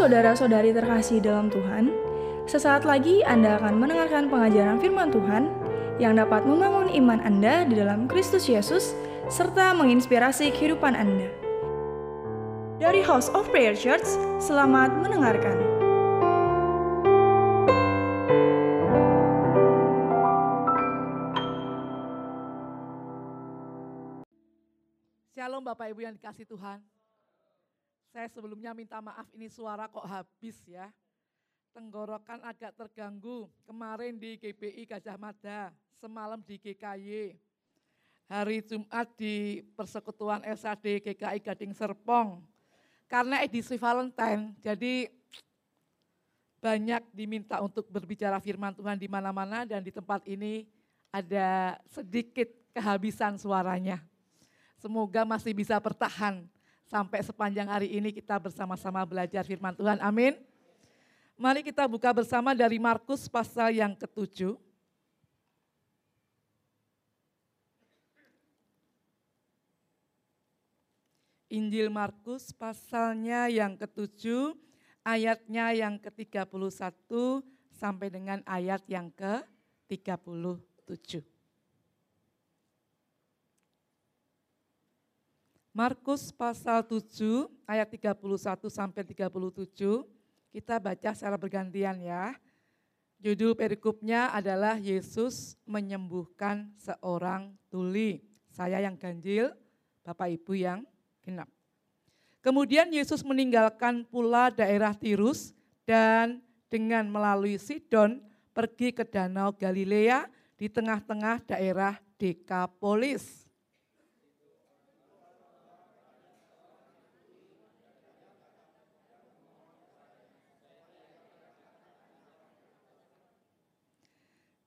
saudara-saudari terkasih dalam Tuhan, sesaat lagi Anda akan mendengarkan pengajaran firman Tuhan yang dapat membangun iman Anda di dalam Kristus Yesus serta menginspirasi kehidupan Anda. Dari House of Prayer Church, selamat mendengarkan. Shalom Bapak Ibu yang dikasih Tuhan. Saya sebelumnya minta maaf ini suara kok habis ya. Tenggorokan agak terganggu. Kemarin di GPI Gajah Mada, semalam di GKY. Hari Jumat di Persekutuan SAD GKI Gading Serpong. Karena edisi Valentine, jadi banyak diminta untuk berbicara firman Tuhan di mana-mana dan di tempat ini ada sedikit kehabisan suaranya. Semoga masih bisa bertahan sampai sepanjang hari ini kita bersama-sama belajar firman Tuhan. Amin. Mari kita buka bersama dari Markus pasal yang ketujuh. Injil Markus pasalnya yang ketujuh, ayatnya yang ke-31 sampai dengan ayat yang ke-37. Markus pasal 7 ayat 31 sampai 37 kita baca secara bergantian ya. Judul perikopnya adalah Yesus menyembuhkan seorang tuli. Saya yang ganjil, Bapak Ibu yang genap. Kemudian Yesus meninggalkan pula daerah Tirus dan dengan melalui Sidon pergi ke danau Galilea di tengah-tengah daerah Dekapolis.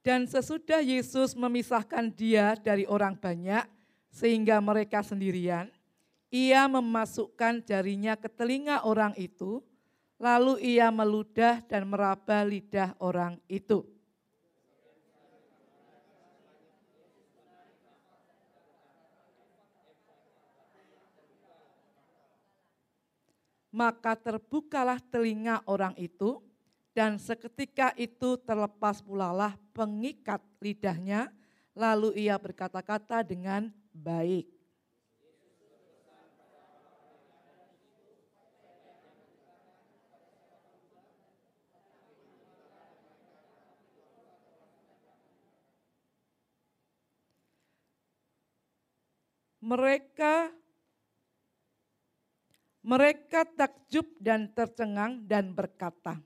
Dan sesudah Yesus memisahkan dia dari orang banyak, sehingga mereka sendirian, ia memasukkan jarinya ke telinga orang itu, lalu ia meludah dan meraba lidah orang itu. Maka terbukalah telinga orang itu, dan seketika itu terlepas pulalah pengikat lidahnya, lalu ia berkata-kata dengan baik. Mereka mereka takjub dan tercengang dan berkata,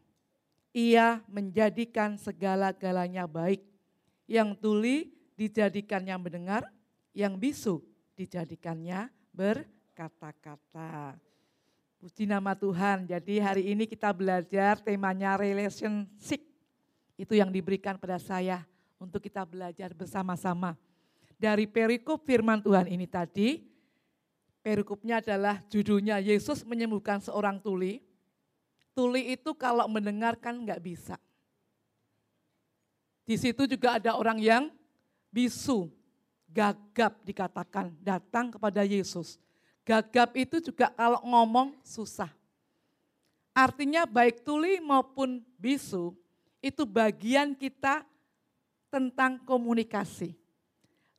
ia menjadikan segala-galanya baik. Yang tuli dijadikannya mendengar, yang bisu dijadikannya berkata-kata. Puji nama Tuhan. Jadi hari ini kita belajar temanya relationship. Itu yang diberikan pada saya untuk kita belajar bersama-sama. Dari perikop firman Tuhan ini tadi, perikopnya adalah judulnya Yesus menyembuhkan seorang tuli Tuli itu kalau mendengarkan nggak bisa. Di situ juga ada orang yang bisu, gagap dikatakan, datang kepada Yesus. Gagap itu juga kalau ngomong susah. Artinya baik tuli maupun bisu, itu bagian kita tentang komunikasi.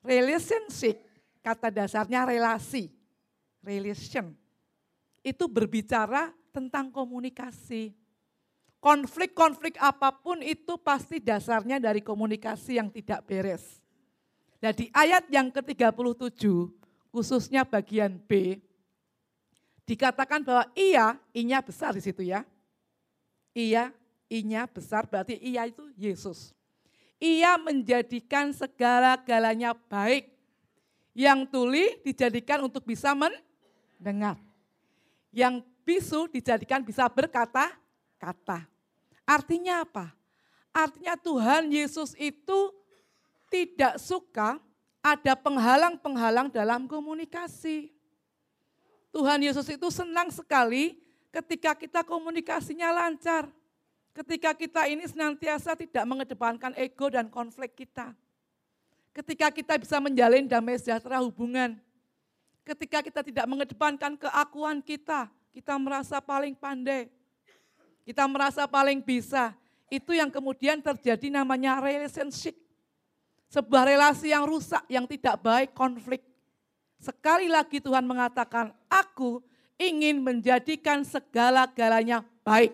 Relationship, kata dasarnya relasi. Relation. Itu berbicara tentang komunikasi. Konflik-konflik apa pun itu pasti dasarnya dari komunikasi yang tidak beres. Nah di ayat yang ke-37, khususnya bagian B, dikatakan bahwa iya, inya besar di situ ya. Iya, inya besar berarti iya itu Yesus. Ia menjadikan segala-galanya baik. Yang tuli dijadikan untuk bisa mendengar. Yang bisu dijadikan bisa berkata-kata. Artinya apa? Artinya Tuhan Yesus itu tidak suka ada penghalang-penghalang dalam komunikasi. Tuhan Yesus itu senang sekali ketika kita komunikasinya lancar. Ketika kita ini senantiasa tidak mengedepankan ego dan konflik kita. Ketika kita bisa menjalin damai sejahtera hubungan. Ketika kita tidak mengedepankan keakuan kita, kita merasa paling pandai. kita merasa paling bisa. Itu yang kemudian terjadi namanya relationship. Sebuah relasi yang rusak, yang tidak baik, konflik. Sekali lagi Tuhan mengatakan, aku ingin menjadikan segala-galanya baik.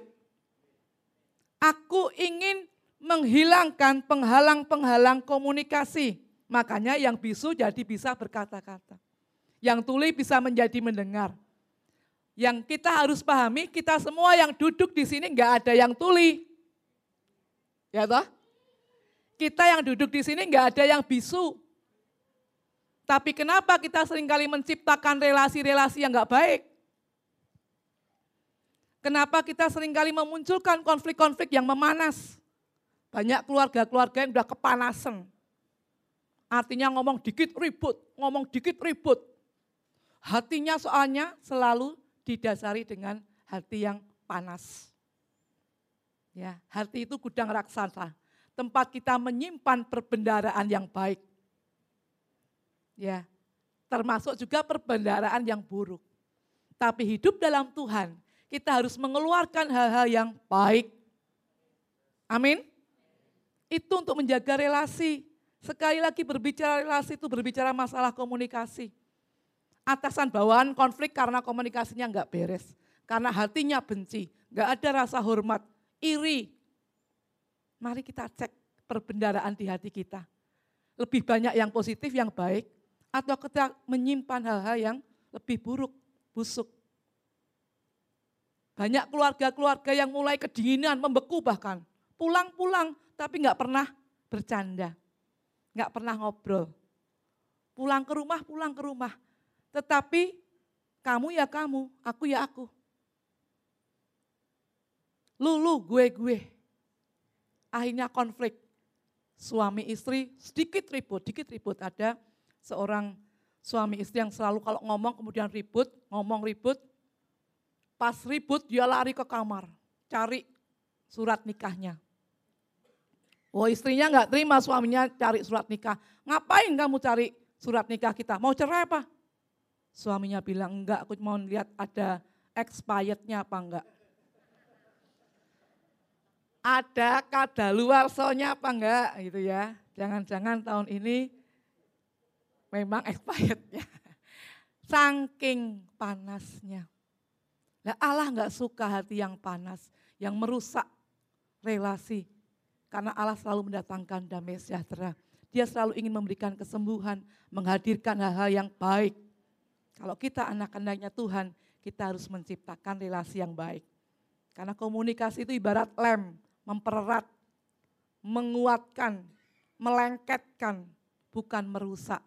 Aku ingin menghilangkan penghalang-penghalang komunikasi. Makanya yang bisu jadi bisa berkata-kata. Yang tuli bisa menjadi mendengar. Yang kita harus pahami, kita semua yang duduk di sini nggak ada yang tuli. Ya toh? Kita yang duduk di sini nggak ada yang bisu. Tapi kenapa kita sering kali menciptakan relasi-relasi yang nggak baik? Kenapa kita sering kali memunculkan konflik-konflik yang memanas? Banyak keluarga-keluarga yang udah kepanasan. Artinya ngomong dikit ribut, ngomong dikit ribut. Hatinya soalnya selalu didasari dengan hati yang panas. Ya, hati itu gudang raksasa, tempat kita menyimpan perbendaraan yang baik. Ya, termasuk juga perbendaraan yang buruk. Tapi hidup dalam Tuhan, kita harus mengeluarkan hal-hal yang baik. Amin. Itu untuk menjaga relasi. Sekali lagi berbicara relasi itu berbicara masalah komunikasi atasan bawahan konflik karena komunikasinya nggak beres. Karena hatinya benci, nggak ada rasa hormat, iri. Mari kita cek perbendaraan di hati kita. Lebih banyak yang positif, yang baik, atau kita menyimpan hal-hal yang lebih buruk, busuk. Banyak keluarga-keluarga yang mulai kedinginan, membeku bahkan. Pulang-pulang, tapi nggak pernah bercanda. Nggak pernah ngobrol. Pulang ke rumah, pulang ke rumah. Tetapi kamu ya kamu, aku ya aku. Lu, lu, gue, gue. Akhirnya konflik. Suami istri sedikit ribut, sedikit ribut. Ada seorang suami istri yang selalu kalau ngomong kemudian ribut, ngomong ribut. Pas ribut dia lari ke kamar, cari surat nikahnya. Oh istrinya nggak terima suaminya cari surat nikah. Ngapain kamu cari surat nikah kita? Mau cerai apa? Suaminya bilang, enggak aku mau lihat ada expirednya apa enggak. Ada kadaluarsonya apa enggak gitu ya. Jangan-jangan tahun ini memang expirednya. Saking panasnya. Nah Allah enggak suka hati yang panas, yang merusak relasi. Karena Allah selalu mendatangkan damai sejahtera. Dia selalu ingin memberikan kesembuhan, menghadirkan hal-hal yang baik kalau kita anak-anaknya Tuhan, kita harus menciptakan relasi yang baik. Karena komunikasi itu ibarat lem, mempererat, menguatkan, melengketkan, bukan merusak.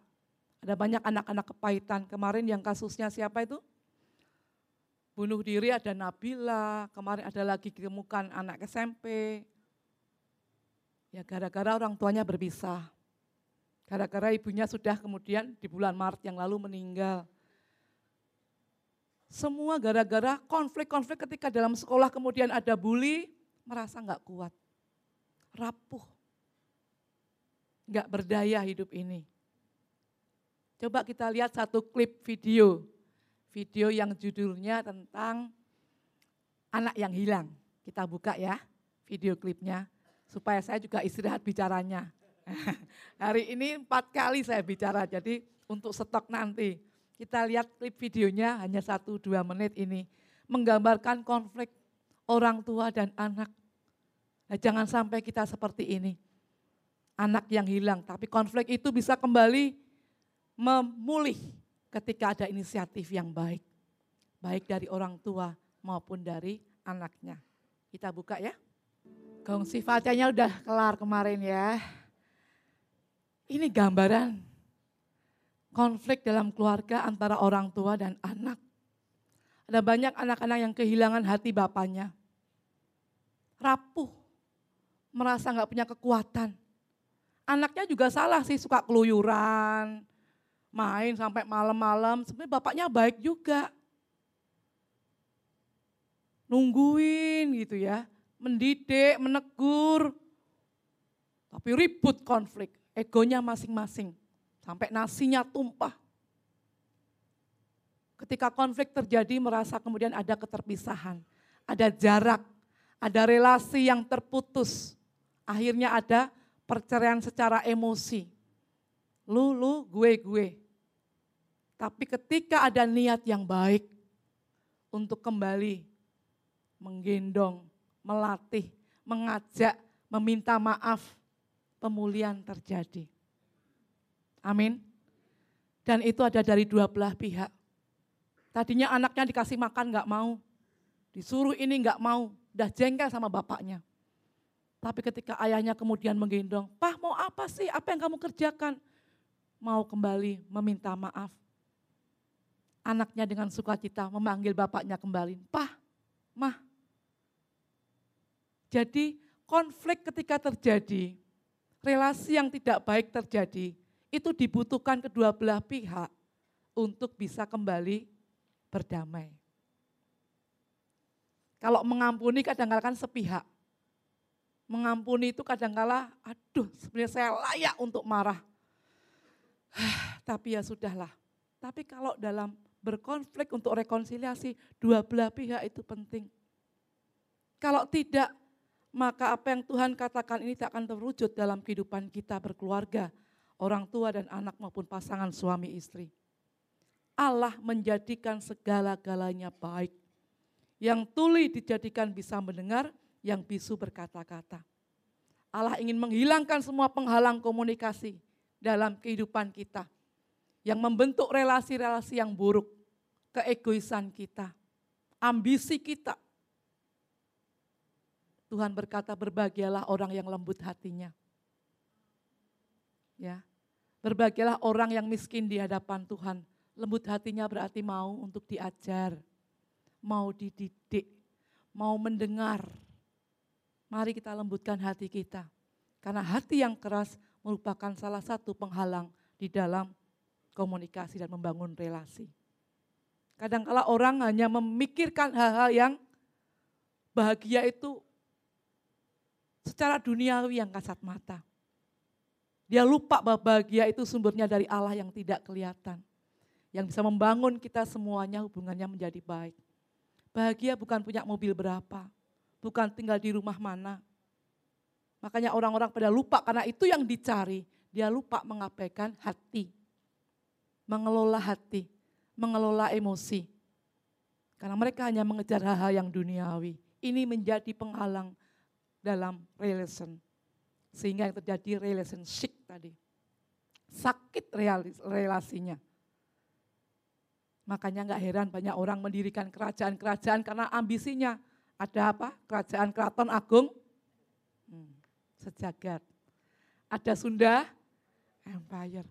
Ada banyak anak-anak kepahitan. Kemarin yang kasusnya siapa itu? Bunuh diri ada Nabila, kemarin ada lagi ditemukan anak SMP. Ya gara-gara orang tuanya berpisah. Gara-gara ibunya sudah kemudian di bulan Maret yang lalu meninggal. Semua gara-gara konflik-konflik ketika dalam sekolah kemudian ada bully, merasa nggak kuat. Rapuh. Nggak berdaya hidup ini. Coba kita lihat satu klip video. Video yang judulnya tentang anak yang hilang. Kita buka ya video klipnya. Supaya saya juga istirahat bicaranya. Hari ini empat kali saya bicara, jadi untuk stok nanti. Kita lihat klip videonya hanya satu dua menit ini. Menggambarkan konflik orang tua dan anak. Nah, jangan sampai kita seperti ini. Anak yang hilang, tapi konflik itu bisa kembali memulih ketika ada inisiatif yang baik. Baik dari orang tua maupun dari anaknya. Kita buka ya. Gong sifatnya udah kelar kemarin ya. Ini gambaran konflik dalam keluarga antara orang tua dan anak. Ada banyak anak-anak yang kehilangan hati bapaknya. Rapuh, merasa nggak punya kekuatan. Anaknya juga salah sih, suka keluyuran, main sampai malam-malam. Sebenarnya bapaknya baik juga. Nungguin gitu ya, mendidik, menegur. Tapi ribut konflik, egonya masing-masing. Sampai nasinya tumpah. Ketika konflik terjadi merasa kemudian ada keterpisahan, ada jarak, Ada relasi yang terputus. Akhirnya ada perceraian secara emosi. Lu, lu, gue, gue. Tapi ketika ada niat yang baik untuk kembali menggendong, melatih, mengajak, meminta maaf, pemulihan terjadi. Amin. Dan itu ada dari dua belah pihak. Tadinya anaknya dikasih makan nggak mau. Disuruh ini nggak mau. Udah jengkel sama bapaknya. Tapi ketika ayahnya kemudian menggendong, Pah mau apa sih? Apa yang kamu kerjakan? Mau kembali meminta maaf. Anaknya dengan sukacita memanggil bapaknya kembali. Pah, mah. Jadi konflik ketika terjadi, relasi yang tidak baik terjadi, itu dibutuhkan kedua belah pihak untuk bisa kembali berdamai. Kalau mengampuni kadang-kadang kan sepihak. Mengampuni itu kadang-kala, aduh sebenarnya saya layak untuk marah. Tapi ya sudahlah. Tapi kalau dalam berkonflik untuk rekonsiliasi, dua belah pihak itu penting. Kalau tidak, maka apa yang Tuhan katakan ini tak akan terwujud dalam kehidupan kita berkeluarga, orang tua dan anak maupun pasangan suami istri. Allah menjadikan segala-galanya baik. Yang tuli dijadikan bisa mendengar, yang bisu berkata-kata. Allah ingin menghilangkan semua penghalang komunikasi dalam kehidupan kita. Yang membentuk relasi-relasi yang buruk, keegoisan kita, ambisi kita. Tuhan berkata berbahagialah orang yang lembut hatinya. Ya, berbahagialah orang yang miskin di hadapan Tuhan Lembut hatinya berarti mau untuk diajar, mau dididik, mau mendengar. Mari kita lembutkan hati kita. Karena hati yang keras merupakan salah satu penghalang di dalam komunikasi dan membangun relasi. Kadangkala orang hanya memikirkan hal-hal yang bahagia itu secara duniawi yang kasat mata. Dia lupa bahwa bahagia itu sumbernya dari Allah yang tidak kelihatan yang bisa membangun kita semuanya hubungannya menjadi baik. Bahagia bukan punya mobil berapa, bukan tinggal di rumah mana. Makanya orang-orang pada lupa karena itu yang dicari. Dia lupa mengabaikan hati, mengelola hati, mengelola emosi. Karena mereka hanya mengejar hal-hal yang duniawi. Ini menjadi penghalang dalam relation. Sehingga yang terjadi relationship tadi. Sakit relasinya. Makanya nggak heran banyak orang mendirikan kerajaan-kerajaan karena ambisinya. Ada apa? Kerajaan Keraton Agung hmm, sejagat. Ada Sunda Empire.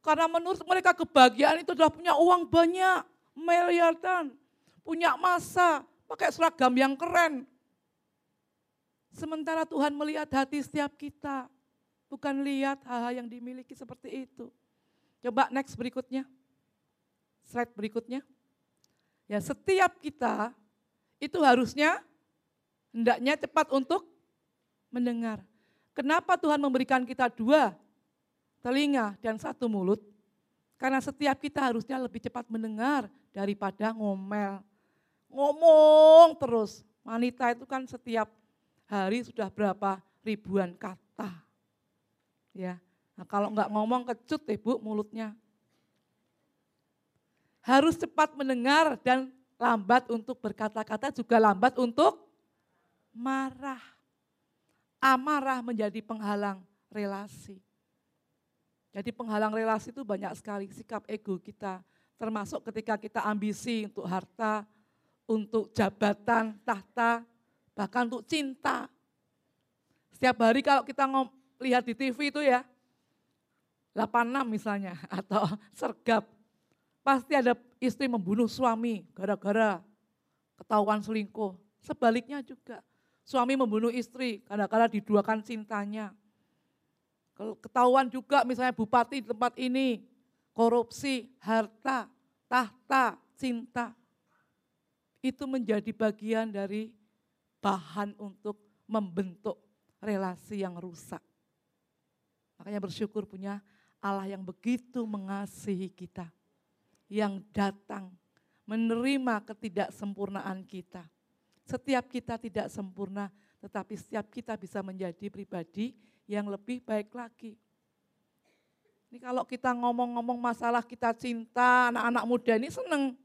Karena menurut mereka kebahagiaan itu adalah punya uang banyak, miliaran, punya masa, pakai seragam yang keren. Sementara Tuhan melihat hati setiap kita, bukan lihat hal-hal yang dimiliki seperti itu. Coba next berikutnya slide berikutnya. Ya, setiap kita itu harusnya hendaknya cepat untuk mendengar. Kenapa Tuhan memberikan kita dua telinga dan satu mulut? Karena setiap kita harusnya lebih cepat mendengar daripada ngomel. Ngomong terus. Wanita itu kan setiap hari sudah berapa ribuan kata. Ya, nah, kalau nggak ngomong kecut ibu mulutnya harus cepat mendengar dan lambat untuk berkata-kata juga lambat untuk marah. Amarah menjadi penghalang relasi. Jadi penghalang relasi itu banyak sekali sikap ego kita. Termasuk ketika kita ambisi untuk harta, untuk jabatan, tahta, bahkan untuk cinta. Setiap hari kalau kita lihat di TV itu ya, 86 misalnya, atau sergap, Pasti ada istri membunuh suami gara-gara ketahuan selingkuh. Sebaliknya juga, suami membunuh istri kadang-kadang diduakan cintanya. Kalau ketahuan juga misalnya bupati di tempat ini, korupsi, harta, tahta, cinta. Itu menjadi bagian dari bahan untuk membentuk relasi yang rusak. Makanya bersyukur punya Allah yang begitu mengasihi kita yang datang menerima ketidaksempurnaan kita. Setiap kita tidak sempurna, tetapi setiap kita bisa menjadi pribadi yang lebih baik lagi. Ini kalau kita ngomong-ngomong masalah kita cinta, anak-anak muda ini seneng.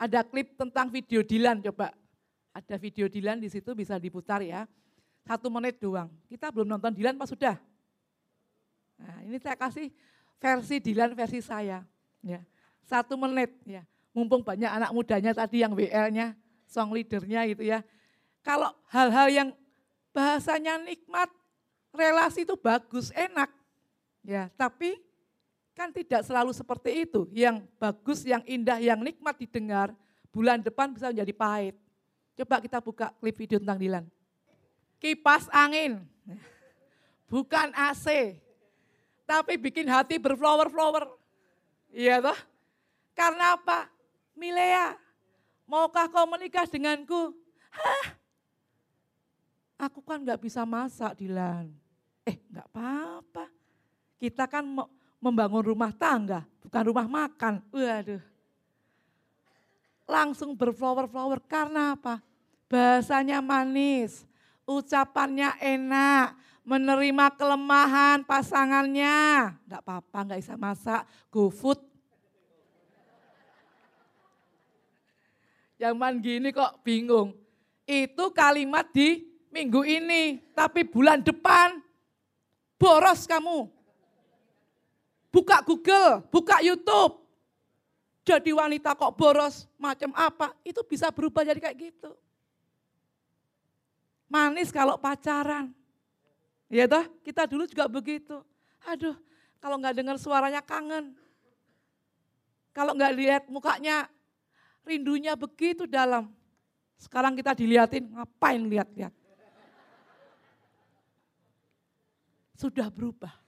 Ada klip tentang video Dilan, coba. Ada video Dilan di situ bisa diputar ya. Satu menit doang. Kita belum nonton Dilan pas sudah? Nah, ini saya kasih versi Dilan versi saya. Ya. Satu menit ya. Mumpung banyak anak mudanya tadi yang WL-nya, song leadernya gitu ya. Kalau hal-hal yang bahasanya nikmat, relasi itu bagus, enak. Ya, tapi Kan tidak selalu seperti itu. Yang bagus, yang indah, yang nikmat didengar, bulan depan bisa menjadi pahit. Coba kita buka klip video tentang Dilan. Kipas angin, bukan AC, tapi bikin hati berflower-flower. Iya toh? Karena apa? Milea, maukah kau menikah denganku? Hah? Aku kan nggak bisa masak, Dilan. Eh, nggak apa-apa. Kita kan membangun rumah tangga, bukan rumah makan. Waduh. Langsung berflower-flower karena apa? Bahasanya manis, ucapannya enak, menerima kelemahan pasangannya. Enggak apa-apa, enggak bisa masak, go food. Zaman gini kok bingung. Itu kalimat di minggu ini, tapi bulan depan boros kamu. Buka Google, buka YouTube. Jadi wanita kok boros macam apa, itu bisa berubah jadi kayak gitu. Manis kalau pacaran. Ya toh, kita dulu juga begitu. Aduh, kalau nggak dengar suaranya kangen. Kalau nggak lihat mukanya, rindunya begitu dalam. Sekarang kita diliatin, ngapain lihat-lihat. Sudah berubah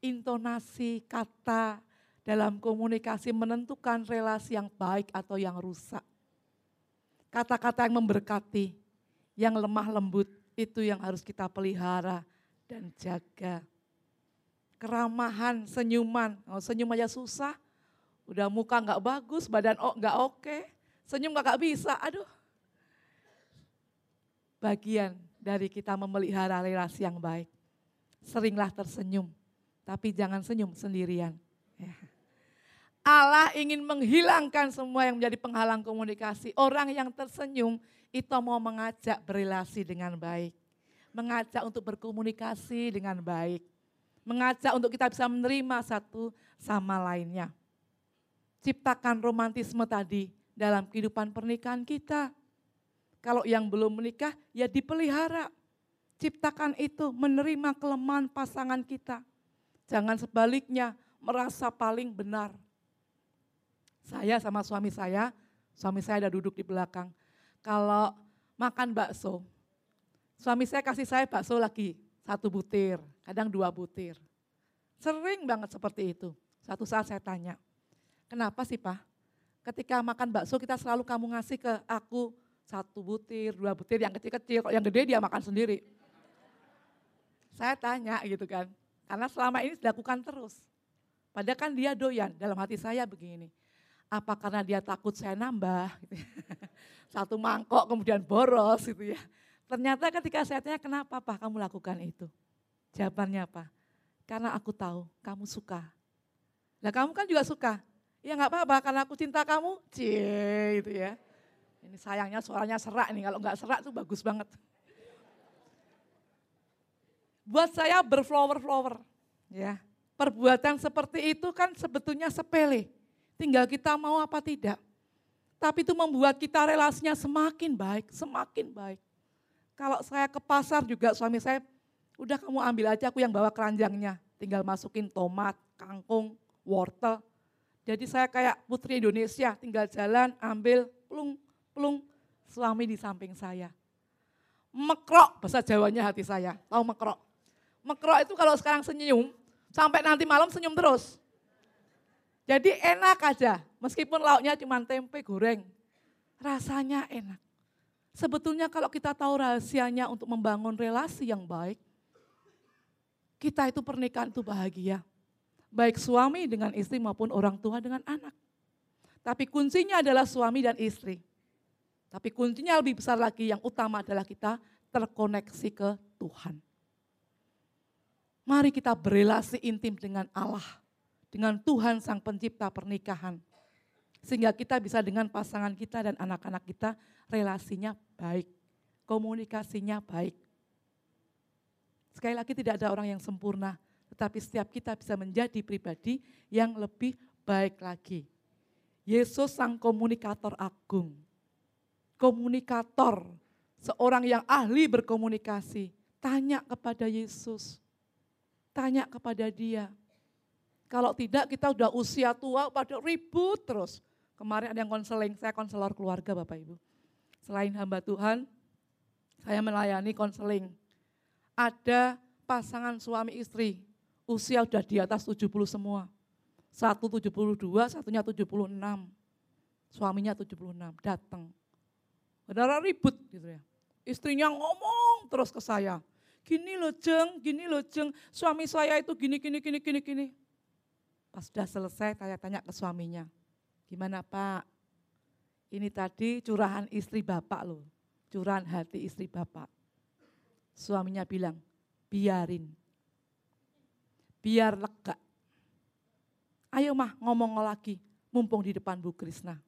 intonasi kata dalam komunikasi menentukan relasi yang baik atau yang rusak. Kata-kata yang memberkati, yang lemah lembut, itu yang harus kita pelihara dan jaga. Keramahan, senyuman, oh, senyum aja susah, udah muka nggak bagus, badan oh, nggak oke, senyum nggak bisa, aduh. Bagian dari kita memelihara relasi yang baik. Seringlah tersenyum, tapi jangan senyum sendirian. Ya. Allah ingin menghilangkan semua yang menjadi penghalang komunikasi. Orang yang tersenyum itu mau mengajak berrelasi dengan baik. Mengajak untuk berkomunikasi dengan baik. Mengajak untuk kita bisa menerima satu sama lainnya. Ciptakan romantisme tadi dalam kehidupan pernikahan kita. Kalau yang belum menikah ya dipelihara. Ciptakan itu menerima kelemahan pasangan kita Jangan sebaliknya merasa paling benar. Saya sama suami saya, suami saya ada duduk di belakang. Kalau makan bakso, suami saya kasih saya bakso lagi satu butir, kadang dua butir. Sering banget seperti itu. Satu saat saya tanya, kenapa sih Pak? Ketika makan bakso kita selalu kamu ngasih ke aku satu butir, dua butir, yang kecil-kecil, yang gede dia makan sendiri. Saya tanya gitu kan, karena selama ini dilakukan terus. Padahal kan dia doyan, dalam hati saya begini. Apa karena dia takut saya nambah? Satu mangkok kemudian boros gitu ya. Ternyata ketika saya tanya kenapa Pak kamu lakukan itu? Jawabannya apa? Karena aku tahu kamu suka. Lah kamu kan juga suka. Ya nggak apa-apa karena aku cinta kamu. Cie gitu ya. Ini sayangnya suaranya serak nih, kalau nggak serak tuh bagus banget buat saya berflower-flower. Ya. Perbuatan seperti itu kan sebetulnya sepele. Tinggal kita mau apa tidak. Tapi itu membuat kita relasinya semakin baik, semakin baik. Kalau saya ke pasar juga suami saya, udah kamu ambil aja aku yang bawa keranjangnya. Tinggal masukin tomat, kangkung, wortel. Jadi saya kayak putri Indonesia, tinggal jalan, ambil, plung, plung, suami di samping saya. Mekrok, bahasa Jawanya hati saya, tahu mekrok? Mekro itu kalau sekarang senyum, sampai nanti malam senyum terus. Jadi enak aja, meskipun lauknya cuma tempe goreng. Rasanya enak. Sebetulnya kalau kita tahu rahasianya untuk membangun relasi yang baik, kita itu pernikahan itu bahagia. Baik suami dengan istri maupun orang tua dengan anak. Tapi kuncinya adalah suami dan istri. Tapi kuncinya lebih besar lagi, yang utama adalah kita terkoneksi ke Tuhan. Mari kita berelasi intim dengan Allah, dengan Tuhan Sang Pencipta pernikahan. Sehingga kita bisa dengan pasangan kita dan anak-anak kita relasinya baik, komunikasinya baik. Sekali lagi tidak ada orang yang sempurna, tetapi setiap kita bisa menjadi pribadi yang lebih baik lagi. Yesus sang komunikator agung. Komunikator, seorang yang ahli berkomunikasi. Tanya kepada Yesus. Tanya kepada dia. Kalau tidak kita udah usia tua pada ribut terus. Kemarin ada yang konseling, saya konselor keluarga Bapak Ibu. Selain hamba Tuhan, saya melayani konseling. Ada pasangan suami istri, usia udah di atas 70 semua. Satu 72, satunya 76. Suaminya 76, datang. Benar ribut gitu ya. Istrinya ngomong terus ke saya. Gini loh jeng, gini loh jeng, suami saya itu gini, gini, gini, gini, gini. Pas sudah selesai, tanya-tanya ke suaminya. Gimana Pak? Ini tadi curahan istri Bapak loh. Curahan hati istri Bapak. Suaminya bilang, biarin. Biar lega. Ayo mah ngomong lagi, mumpung di depan Bu Krisna.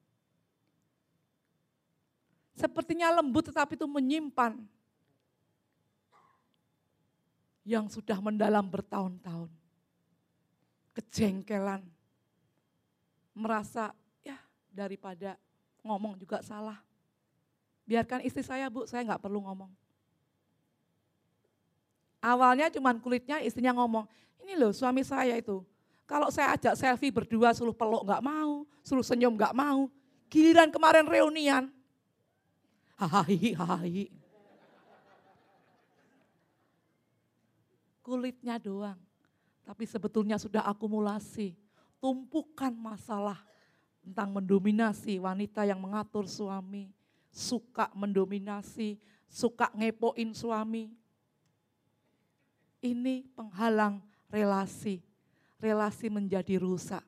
Sepertinya lembut tetapi itu menyimpan yang sudah mendalam bertahun-tahun kejengkelan, merasa ya daripada ngomong juga salah. Biarkan istri saya bu, saya nggak perlu ngomong. Awalnya cuman kulitnya istrinya ngomong, ini loh suami saya itu, kalau saya ajak selfie berdua suruh peluk nggak mau, suruh senyum nggak mau. Giliran kemarin reunian, hahaha, hahaha. Kulitnya doang tapi sebetulnya sudah akumulasi, tumpukan masalah tentang mendominasi wanita yang mengatur suami, suka mendominasi, suka ngepoin suami. Ini penghalang relasi. Relasi menjadi rusak.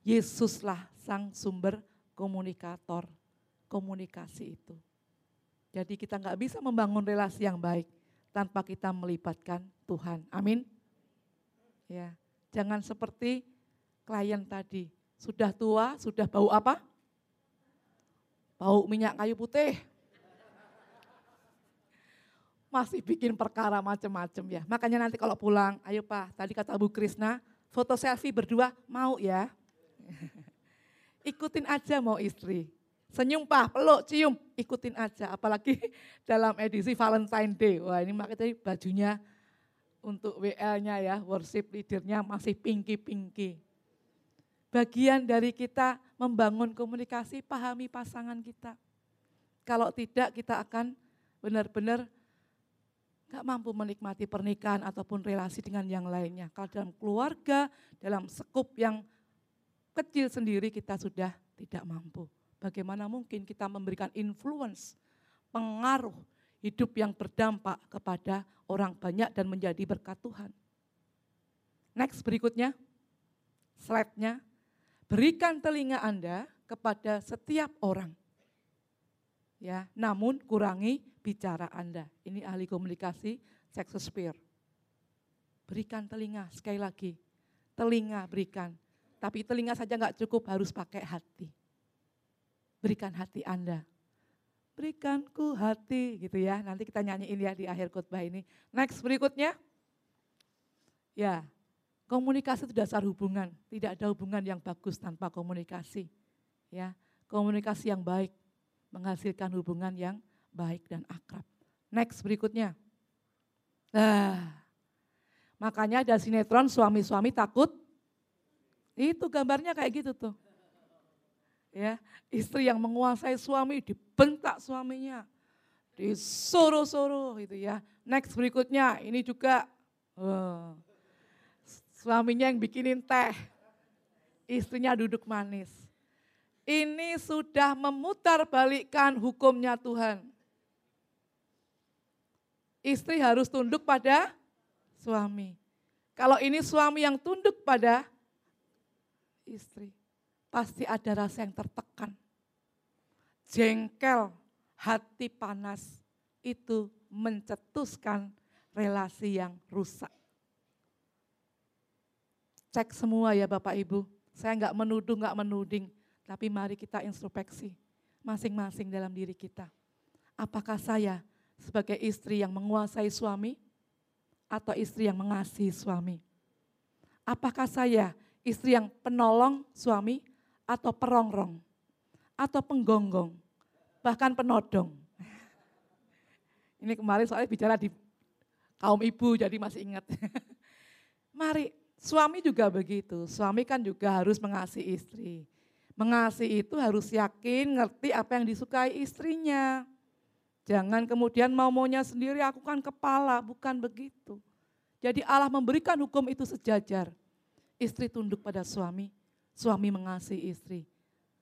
Yesuslah sang sumber komunikator, komunikasi itu. Jadi kita nggak bisa membangun relasi yang baik tanpa kita melibatkan Tuhan. Amin. Ya, jangan seperti klien tadi. Sudah tua, sudah bau apa? Bau minyak kayu putih. Masih bikin perkara macam-macam ya. Makanya nanti kalau pulang, ayo Pak, tadi kata Bu Krisna, foto selfie berdua mau ya. Ikutin aja mau istri. Senyum Pak, peluk, cium, ikutin aja. Apalagi dalam edisi Valentine Day. Wah ini makanya bajunya untuk WL-nya ya, worship leadernya masih pinky-pinky. Bagian dari kita membangun komunikasi, pahami pasangan kita. Kalau tidak kita akan benar-benar gak mampu menikmati pernikahan ataupun relasi dengan yang lainnya. Kalau dalam keluarga, dalam sekup yang kecil sendiri kita sudah tidak mampu. Bagaimana mungkin kita memberikan influence, pengaruh hidup yang berdampak kepada orang banyak dan menjadi berkat Tuhan. Next berikutnya, slide-nya. Berikan telinga Anda kepada setiap orang. Ya, namun kurangi bicara Anda. Ini ahli komunikasi Shakespeare. Berikan telinga, sekali lagi. Telinga berikan. Tapi telinga saja nggak cukup, harus pakai hati. Berikan hati Anda berikanku hati gitu ya. Nanti kita nyanyiin ya di akhir khotbah ini. Next berikutnya. Ya, komunikasi itu dasar hubungan. Tidak ada hubungan yang bagus tanpa komunikasi. Ya, komunikasi yang baik menghasilkan hubungan yang baik dan akrab. Next berikutnya. Nah, makanya ada sinetron suami-suami takut. Itu gambarnya kayak gitu tuh ya istri yang menguasai suami dibentak suaminya. Disuruh-suruh itu ya. Next berikutnya ini juga uh, suaminya yang bikinin teh. Istrinya duduk manis. Ini sudah memutar balikkan hukumnya Tuhan. Istri harus tunduk pada suami. Kalau ini suami yang tunduk pada istri pasti ada rasa yang tertekan. Jengkel, hati panas itu mencetuskan relasi yang rusak. Cek semua ya Bapak Ibu. Saya nggak menuduh, nggak menuding. Tapi mari kita introspeksi masing-masing dalam diri kita. Apakah saya sebagai istri yang menguasai suami atau istri yang mengasihi suami? Apakah saya istri yang penolong suami atau perongrong atau penggonggong bahkan penodong? Ini kemarin soalnya bicara di kaum ibu jadi masih ingat. Mari Suami juga begitu, suami kan juga harus mengasihi istri. Mengasihi itu harus yakin, ngerti apa yang disukai istrinya. Jangan kemudian mau maunya sendiri, aku kan kepala, bukan begitu. Jadi Allah memberikan hukum itu sejajar. Istri tunduk pada suami, suami mengasihi istri.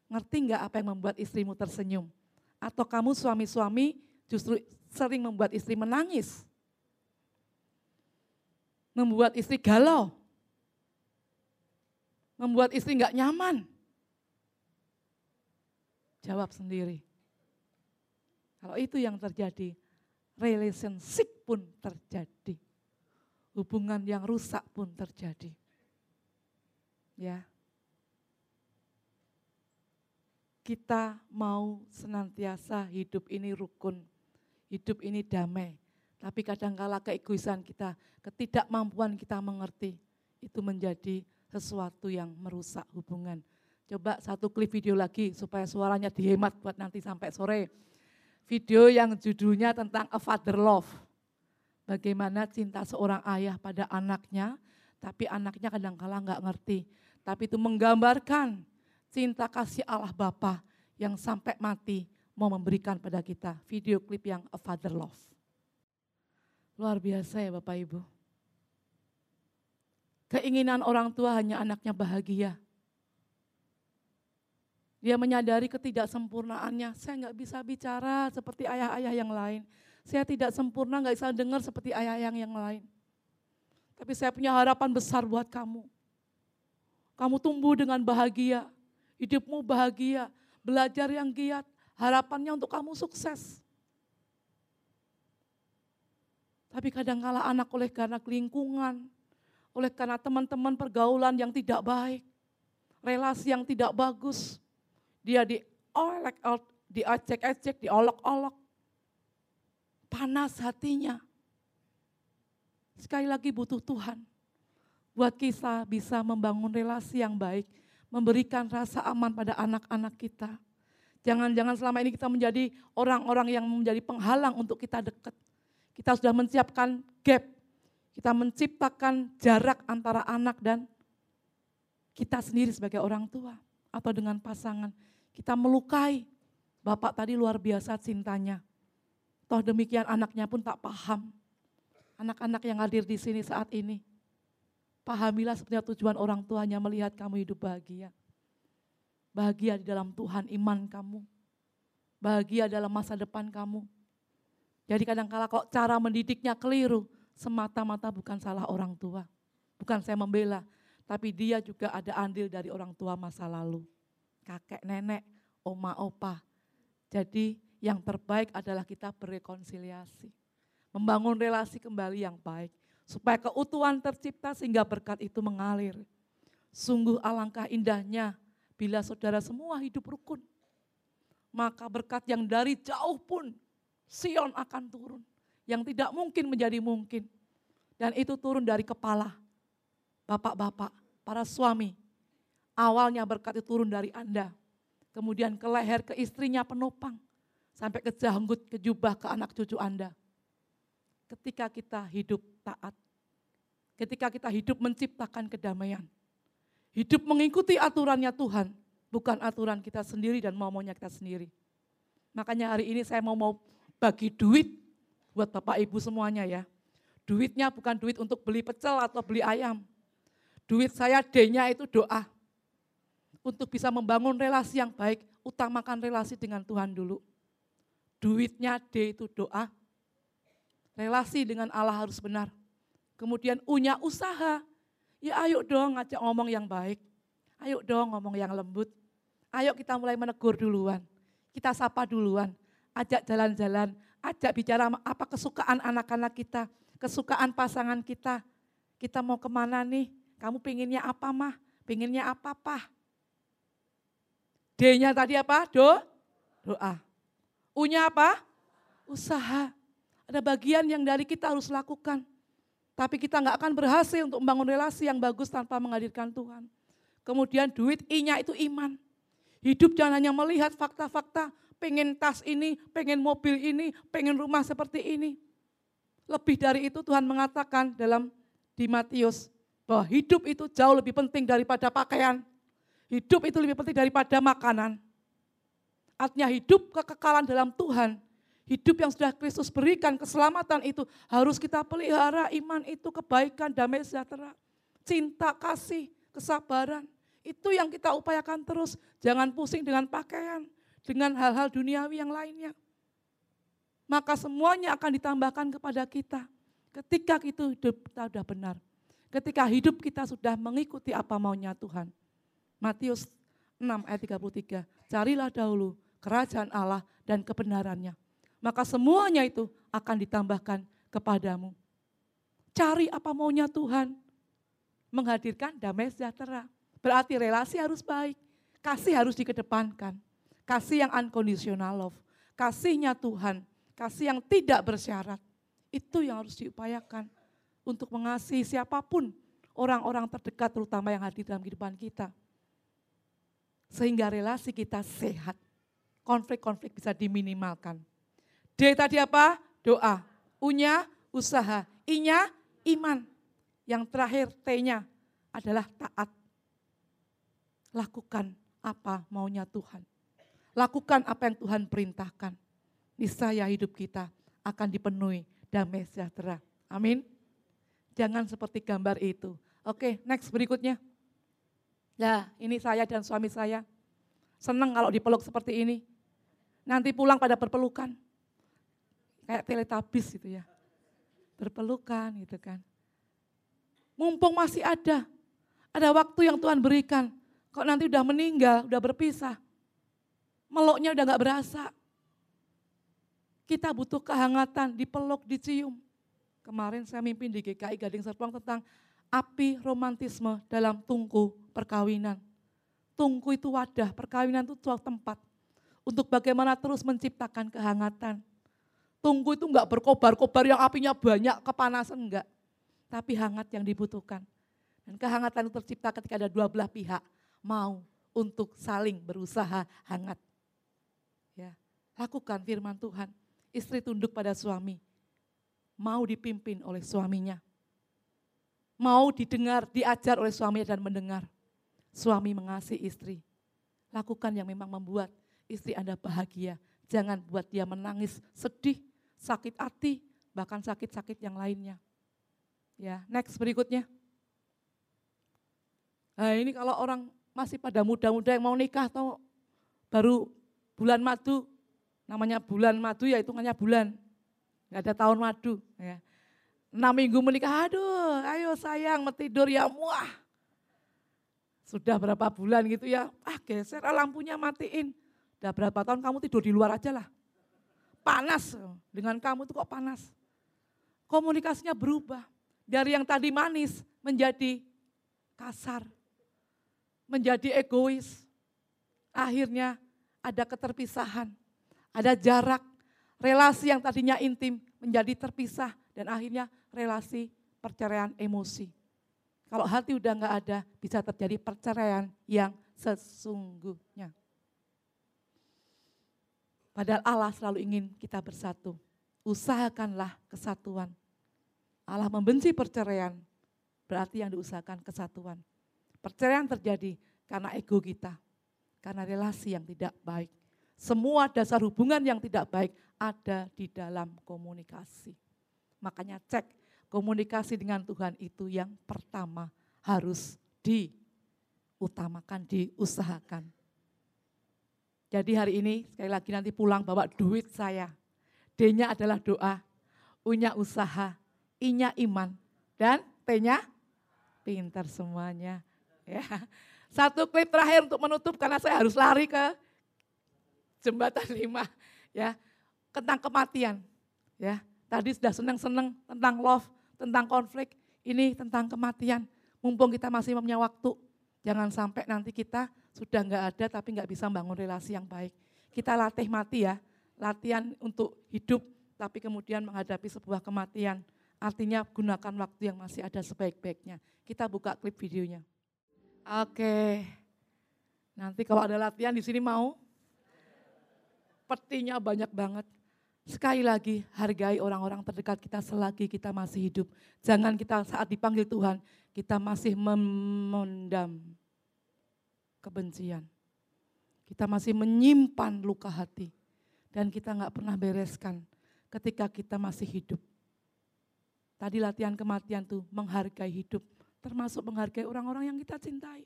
Ngerti nggak apa yang membuat istrimu tersenyum? Atau kamu suami-suami justru sering membuat istri menangis? Membuat istri galau, membuat istri nggak nyaman? Jawab sendiri. Kalau itu yang terjadi, relationship pun terjadi. Hubungan yang rusak pun terjadi. Ya. Kita mau senantiasa hidup ini rukun, hidup ini damai. Tapi kadangkala keegoisan kita, ketidakmampuan kita mengerti, itu menjadi sesuatu yang merusak hubungan. Coba satu klip video lagi supaya suaranya dihemat buat nanti sampai sore. Video yang judulnya tentang a father love. Bagaimana cinta seorang ayah pada anaknya, tapi anaknya kadang-kala nggak ngerti. Tapi itu menggambarkan cinta kasih Allah Bapa yang sampai mati mau memberikan pada kita. Video klip yang a father love. Luar biasa ya Bapak Ibu. Keinginan orang tua hanya anaknya bahagia. Dia menyadari ketidaksempurnaannya. Saya nggak bisa bicara seperti ayah-ayah yang lain. Saya tidak sempurna, nggak bisa dengar seperti ayah yang yang lain. Tapi saya punya harapan besar buat kamu. Kamu tumbuh dengan bahagia, hidupmu bahagia, belajar yang giat, harapannya untuk kamu sukses. Tapi kadangkala anak oleh karena lingkungan, oleh karena teman-teman pergaulan yang tidak baik, relasi yang tidak bagus, dia diolek, diacek-acek, diolok-olok, panas hatinya. Sekali lagi butuh Tuhan. Buat kita bisa membangun relasi yang baik, memberikan rasa aman pada anak-anak kita. Jangan-jangan selama ini kita menjadi orang-orang yang menjadi penghalang untuk kita dekat. Kita sudah menyiapkan gap kita menciptakan jarak antara anak dan kita sendiri sebagai orang tua atau dengan pasangan. Kita melukai. Bapak tadi luar biasa cintanya. Toh demikian anaknya pun tak paham. Anak-anak yang hadir di sini saat ini. Pahamilah sebenarnya tujuan orang tuanya melihat kamu hidup bahagia. Bahagia di dalam Tuhan iman kamu. Bahagia dalam masa depan kamu. Jadi kadang-kala kok cara mendidiknya keliru, semata-mata bukan salah orang tua. Bukan saya membela, tapi dia juga ada andil dari orang tua masa lalu. Kakek, nenek, oma, opa. Jadi yang terbaik adalah kita berrekonsiliasi. Membangun relasi kembali yang baik. Supaya keutuhan tercipta sehingga berkat itu mengalir. Sungguh alangkah indahnya bila saudara semua hidup rukun. Maka berkat yang dari jauh pun Sion akan turun yang tidak mungkin menjadi mungkin. Dan itu turun dari kepala. Bapak-bapak, para suami. Awalnya berkat itu turun dari Anda. Kemudian ke leher, ke istrinya penopang. Sampai ke janggut, ke jubah, ke anak cucu Anda. Ketika kita hidup taat. Ketika kita hidup menciptakan kedamaian. Hidup mengikuti aturannya Tuhan. Bukan aturan kita sendiri dan mau-maunya kita sendiri. Makanya hari ini saya mau mau bagi duit buat Bapak Ibu semuanya ya. Duitnya bukan duit untuk beli pecel atau beli ayam. Duit saya D-nya itu doa. Untuk bisa membangun relasi yang baik, utamakan relasi dengan Tuhan dulu. Duitnya D itu doa. Relasi dengan Allah harus benar. Kemudian punya usaha. Ya ayo dong ngajak ngomong yang baik. Ayo dong ngomong yang lembut. Ayo kita mulai menegur duluan. Kita sapa duluan. ajak jalan-jalan, ajak bicara apa kesukaan anak-anak kita, kesukaan pasangan kita. Kita mau ke mana nih? Kamu pinginnya apa mah? Pinginnya apa pah? D-nya tadi apa? Do? Doa. U-nya apa? Usaha. Ada bagian yang dari kita harus lakukan. Tapi kita nggak akan berhasil untuk membangun relasi yang bagus tanpa menghadirkan Tuhan. Kemudian duit, I-nya itu iman. Hidup jangan hanya melihat fakta-fakta, pengen tas ini, pengen mobil ini, pengen rumah seperti ini. Lebih dari itu Tuhan mengatakan dalam di Matius bahwa hidup itu jauh lebih penting daripada pakaian. Hidup itu lebih penting daripada makanan. Artinya hidup kekekalan dalam Tuhan. Hidup yang sudah Kristus berikan, keselamatan itu harus kita pelihara iman itu, kebaikan, damai sejahtera, cinta, kasih, kesabaran. Itu yang kita upayakan terus. Jangan pusing dengan pakaian, dengan hal-hal duniawi yang lainnya. Maka semuanya akan ditambahkan kepada kita. Ketika itu hidup kita sudah benar. Ketika hidup kita sudah mengikuti apa maunya Tuhan. Matius 6 ayat 33. Carilah dahulu kerajaan Allah dan kebenarannya. Maka semuanya itu akan ditambahkan kepadamu. Cari apa maunya Tuhan. Menghadirkan damai sejahtera. Berarti relasi harus baik. Kasih harus dikedepankan. Kasih yang unconditional love. Kasihnya Tuhan. Kasih yang tidak bersyarat. Itu yang harus diupayakan. Untuk mengasihi siapa pun. Orang-orang terdekat terutama yang hadir dalam kehidupan kita. Sehingga relasi kita sehat. Konflik-konflik bisa diminimalkan. D tadi apa? Doa. U-nya usaha. I-nya iman. Yang terakhir T-nya adalah taat lakukan apa maunya Tuhan. Lakukan apa yang Tuhan perintahkan. Niscaya hidup kita akan dipenuhi damai sejahtera. Amin. Jangan seperti gambar itu. Oke, next berikutnya. Ya, ini saya dan suami saya. Senang kalau dipeluk seperti ini. Nanti pulang pada berpelukan. Kayak teletabis gitu ya. Berpelukan gitu kan. Mumpung masih ada. Ada waktu yang Tuhan berikan Kok nanti udah meninggal, udah berpisah. Meloknya udah gak berasa. Kita butuh kehangatan, dipeluk, dicium. Kemarin saya mimpin di GKI Gading Serpong tentang api romantisme dalam tungku perkawinan. Tungku itu wadah, perkawinan itu suatu tempat. Untuk bagaimana terus menciptakan kehangatan. Tungku itu enggak berkobar-kobar yang apinya banyak, kepanasan enggak. Tapi hangat yang dibutuhkan. Dan kehangatan itu tercipta ketika ada dua belah pihak mau untuk saling berusaha hangat. Ya, lakukan firman Tuhan. Istri tunduk pada suami. Mau dipimpin oleh suaminya. Mau didengar, diajar oleh suaminya dan mendengar. Suami mengasihi istri. Lakukan yang memang membuat istri Anda bahagia. Jangan buat dia menangis, sedih, sakit hati, bahkan sakit-sakit yang lainnya. Ya, next berikutnya. Nah ini kalau orang masih pada muda-muda yang mau nikah atau baru bulan madu, namanya bulan madu ya hitungannya bulan, nggak ada tahun madu. Ya. Enam minggu menikah, aduh ayo sayang mau tidur ya muah. Sudah berapa bulan gitu ya, ah geser ah, lampunya matiin. Udah berapa tahun kamu tidur di luar aja lah. Panas, dengan kamu tuh kok panas. Komunikasinya berubah. Dari yang tadi manis menjadi kasar menjadi egois. Akhirnya ada keterpisahan, ada jarak, relasi yang tadinya intim menjadi terpisah dan akhirnya relasi perceraian emosi. Kalau hati udah nggak ada, bisa terjadi perceraian yang sesungguhnya. Padahal Allah selalu ingin kita bersatu. Usahakanlah kesatuan. Allah membenci perceraian, berarti yang diusahakan kesatuan. Perceraian terjadi karena ego kita, karena relasi yang tidak baik. Semua dasar hubungan yang tidak baik ada di dalam komunikasi. Makanya cek komunikasi dengan Tuhan itu yang pertama harus diutamakan, diusahakan. Jadi hari ini sekali lagi nanti pulang bawa duit saya. D-nya adalah doa, U-nya usaha, I-nya iman, dan T-nya pintar semuanya. Ya. Satu klip terakhir untuk menutup karena saya harus lari ke jembatan lima. Ya, tentang kematian. Ya, tadi sudah senang-senang tentang love, tentang konflik, ini tentang kematian. Mumpung kita masih punya waktu, jangan sampai nanti kita sudah nggak ada tapi nggak bisa membangun relasi yang baik. Kita latih mati ya, latihan untuk hidup tapi kemudian menghadapi sebuah kematian. Artinya gunakan waktu yang masih ada sebaik-baiknya. Kita buka klip videonya. Oke. Nanti kalau ada latihan di sini mau? Petinya banyak banget. Sekali lagi hargai orang-orang terdekat kita selagi kita masih hidup. Jangan kita saat dipanggil Tuhan, kita masih memendam kebencian. Kita masih menyimpan luka hati. Dan kita nggak pernah bereskan ketika kita masih hidup. Tadi latihan kematian tuh menghargai hidup, termasuk menghargai orang-orang yang kita cintai.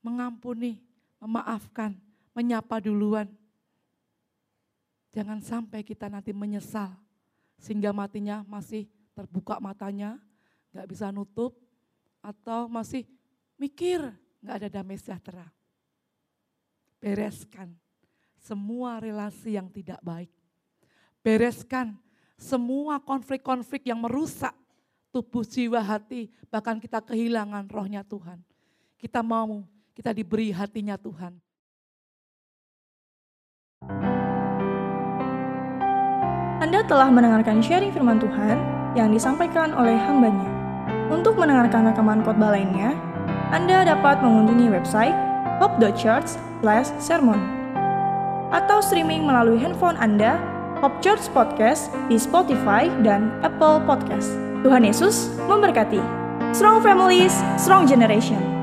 Mengampuni, memaafkan, menyapa duluan. Jangan sampai kita nanti menyesal sehingga matinya masih terbuka matanya, nggak bisa nutup, atau masih mikir nggak ada damai sejahtera. Bereskan semua relasi yang tidak baik. Bereskan semua konflik-konflik yang merusak tubuh jiwa hati, bahkan kita kehilangan rohnya Tuhan. Kita mau, kita diberi hatinya Tuhan. Anda telah mendengarkan sharing firman Tuhan yang disampaikan oleh hambanya. Untuk mendengarkan rekaman khotbah lainnya, anda dapat mengunjungi website hope.church/sermon atau streaming melalui handphone Anda Hope Church Podcast di Spotify dan Apple Podcast. Tuhan Yesus memberkati. Strong families, strong generation.